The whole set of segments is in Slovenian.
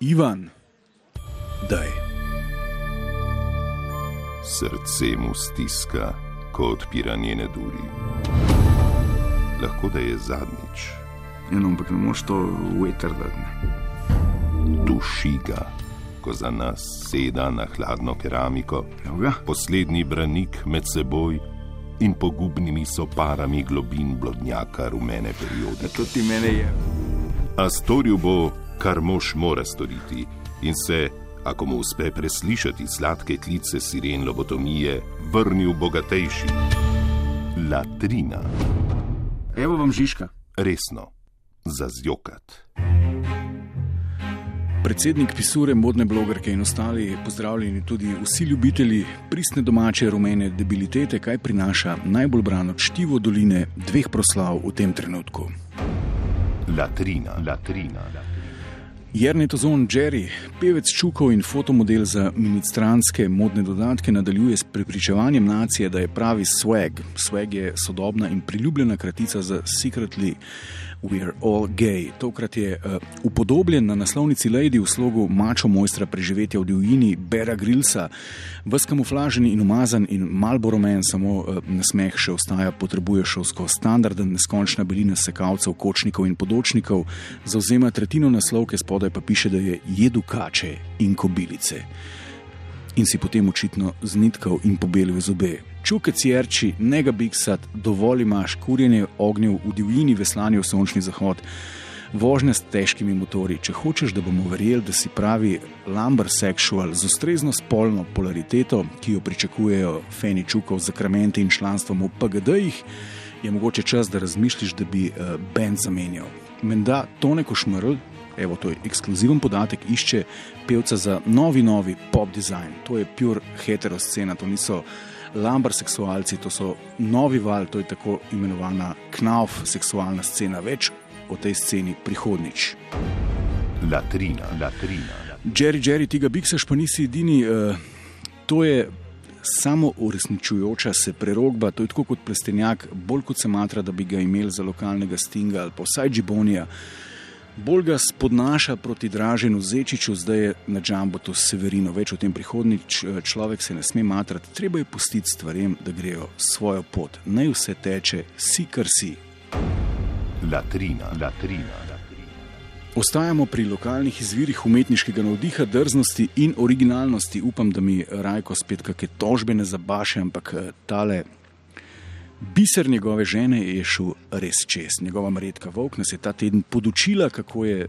Ivan, daj. Srce mu stiska, ko odpira njene duri. Lahko da je zadnjič. Eno, ampak ne moreš to veter dati. Duši ga, ko za nas seda na hladno keramiko, Ja, poslednji branik med seboj in pogubnimi soparami globin blodnjaka rumene periode. to ti mene je. A storil bo, kar mož mora storiti, in se, ako mu uspe preslišati sladke klice siren lobotomije, vrnil bogatejši. Latrina, Evo vam Žižka. resno, za zjokat. Predsednik pisure, modne blogerke in ostali, pozdravljeni tudi vsi ljubitelji pristne domače rumene debilitete, kaj prinaša najbolj brano čtivo doline dveh proslav v tem trenutku. Latrina, latrina. Jrnej Tozon Jerry, pevec čukov in fotomodel za ministranske modne dodatke, nadaljuje s prepričevanjem nacije, da je pravi swag. Swag je sodobna in priljubljena kratica za secretly. We're all gay. Tokrat je uh, upodobljen na naslovnici Lady v slogu mačo mojstra preživetja v divjini Bera Grillsa, ves kamuflažen in umazan in malboromen, samo uh, nasmeh še ostaja, potrebuje šovsko standarden, neskončna belina sekalcev, kočnikov in podočnikov, zauzema tretjino naslovke, spodaj pa piše, da je jedu kače in kobilice. In si potem očitno znitkal in pobelil zobe. Čukec jerči, ne ga biksat, dovolj imaš kurjenje ognjev v divjini, veslanje v sončni zahod, vožnja s težkimi motori. Če hočeš, da bomo verjeli, da si pravi lumber sexual z ustrezno spolno polariteto, ki jo pričakujejo fani čukov z zakramente in članstvom v PGD-jih, je mogoče čas, da razmišljiš, da bi uh, bend zamenjal. Menda Tone Košmrl, evo to je ekskluziven podatek, išče pevca za novi, novi pop design. To je pure hetero scena, to niso lambar seksualci, to so novi val, to je tako imenovana knauf seksualna scena. Več o tej sceni prihodnič. Latrina, latrina. Jerry, Jerry, ti ga biksaš, pa nisi edini. Uh, to je samo uresničujoča se prerogba, to je tako kot plestenjak, bolj kot se matra, da bi ga imeli za lokalnega stinga ali pa vsaj džibonija. Bolj ga spodnaša proti Draženu Zečiču, zdaj je na Džambo to Severino, več o tem prihodnič, človek se ne sme matrati, treba je pustiti stvarem, da grejo svojo pot. Naj vse teče, si kar si. Latrina, latrina. Ostajamo pri lokalnih izvirih umetniškega navdiha, drznosti in originalnosti. Upam, da mi Rajko spet kakšne tožbe ne zabaše, ampak eh, tale biser njegove žene je šel res čez. Njegova Marjetka Vovk nas je ta teden podučila, kako je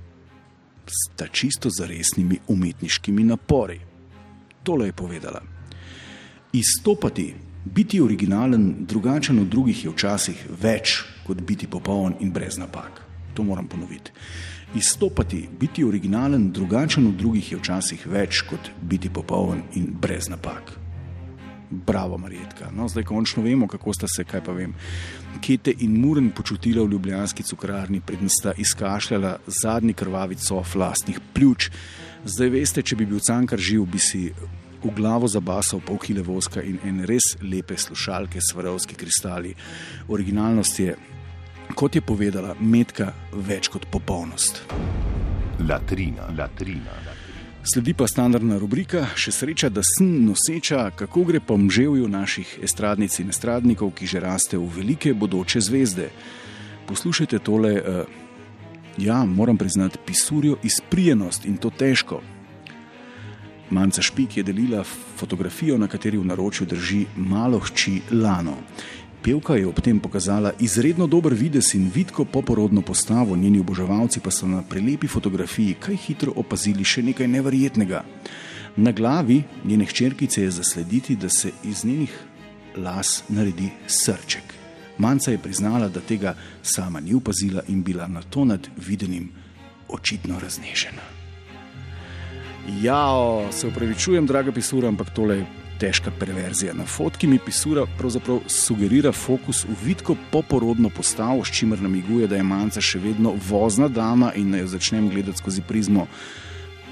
s ta čisto zaresnimi umetniškimi napori. Tole je povedala. Izstopati, biti originalen, drugačen od drugih je včasih več kot biti popoln in brez napak. To moram ponoviti. Izstopati, biti originalen, drugačen od drugih je včasih več kot biti popoln in brez napak. Bravo, Marjetka. No, zdaj končno vemo, kako sta se, kaj pa vem, Kete in Muren počutila v ljubljanski cukrarni, predtem sta izkašljala zadnji krvavi cof lastnih pljuč. Zdaj veste, če bi bil cankar živ, bi si v glavo zabasal pol kile voska in en res lepe slušalke, svarovski kristali. Originalnost je, kot je povedala, metka več kot popolnost. Latrina, latrina. Sledi pa standardna rubrika, še sreča, da sem noseča, kako gre po mževju naših estradnic in estradnikov, ki že raste v velike bodoče zvezde. Poslušajte tole, uh, ja, moram priznati, pisurijo izprijenost in to težko. Manca Špik je delila fotografijo, na kateri v naročju drži malo hči Lano. Pevka je ob tem pokazala izredno dober videz in vidko poporodno postavo, njeni oboževalci pa so na prelepi fotografiji kaj hitro opazili še nekaj neverjetnega. Na glavi njene hčerkice je zaslediti, da se iz njenih las naredi srček. Manca je priznala, da tega sama ni opazila in bila na to nad videnim očitno raznežena. Ja, se upravičujem, draga pisura, ampak tole je težka perverzija. Na fotki mi pisura pravzaprav sugerira fokus v vidko poporodno postavo, s čimer namiguje, da je manjca še vedno vozna dama in da jo začnem gledati skozi prizmo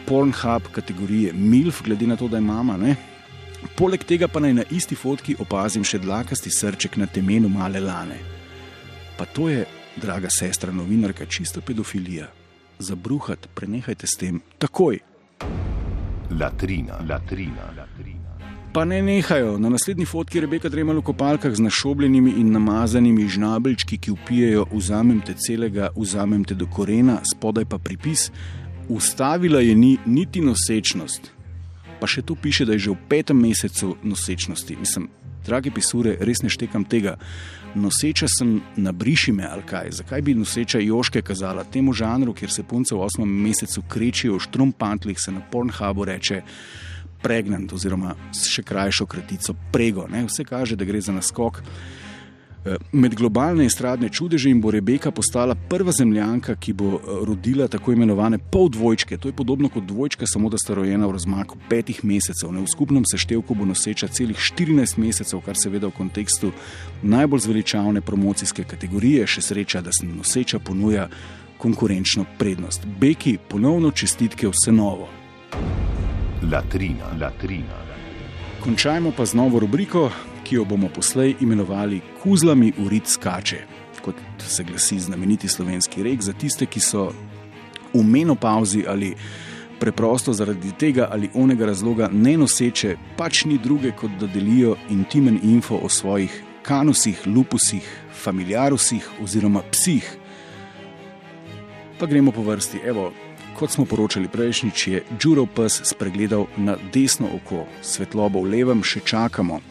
Pornhub kategorije MILF, glede na to, da je mama. Ne? Poleg tega pa naj na isti fotki opazim še dlakasti srček na temenu male lane. Pa to je, draga sestra novinarka, čista pedofilija. zabruhati, prenehajte s tem takoj. Latrina, latrina, latrina. Pa ne nehajo. Na naslednji fotki je Rebeka Dremal v kopalkah z našobljenimi in namazanimi žnabelčki, ki upijajo: Vzamem te celega, vzamem te do korena, spodaj pa pripis. Ustavila je ni niti nosečnost. Pa še to piše, da je že v petem mesecu nosečnosti. Mislim, dragi pisure, res ne štekam tega. Noseča sem na briši me ali kaj. Zakaj bi noseča Joške kazala temu žanru, kjer se punce v osmem mesecu krečijo v štrumpantljih, se na Pornhubu reče pregnant, oziroma s še krajšo kratico prego. Ne? Vse kaže, da gre za naskok. Med globalne estradne čudeže in bo Rebeka postala prva zemljanka, ki bo rodila tako imenovane poldvojčke. To je podobno kot dvojčka, samo da sta rojena v razmaku petih mesecev. Ne? V skupnem seštevku bo noseča celih 14 mesecev, kar seveda v kontekstu najbolj zveličavne promocijske kategorije, še sreča, da se noseča ponuja konkurenčno prednost. Beki, ponovno čestitke vse novo. Latrina, latrina. Končajmo pa z novo rubriko, ki jo bomo poslej imenovali Kuzlami urit skače, kot se glasi znameniti slovenski rek za tiste, ki so v menopauzi ali preprosto zaradi tega ali onega razloga ne noseče, pač ni druge, kot da delijo intimen info o svojih kanusih, lupusih, familiarusih oziroma psih. Pa gremo po vrsti. Evo, kot smo poročali prejšnjič, je Džuro Pes spregledal na desno oko, svetlobo v levem še čakamo.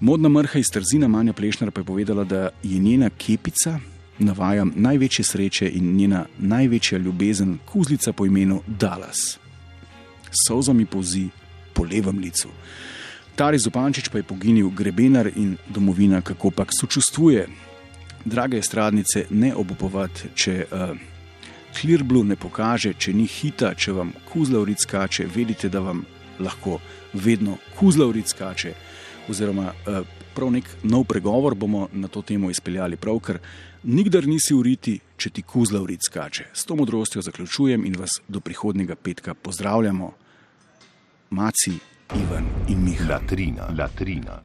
Modna mrha iz Trzina Manja Plešnar pa je povedala, da je njena kepica, navajam, največje sreče in njena največja ljubezen, kuzlica po imenu Dallas. Sozami pozi po levem licu. Tari Zupančič pa je poginil grebenar in domovina, kako pak sočustvuje. Drage stradnice, ne obupovati, če uh, Klirblu ne pokaže, če ni hita, če vam kuzlavric skače, vedite, da vam lahko vedno kuzlavric skače oziroma eh, prav nek nov pregovor bomo na to temo izpeljali, prav ker nikdar nisi uriti, če ti kuzla urit skače. S to modrostjo zaključujem in vas do prihodnjega petka pozdravljamo, Maci, Ivan in Miha. Latrina, latrina.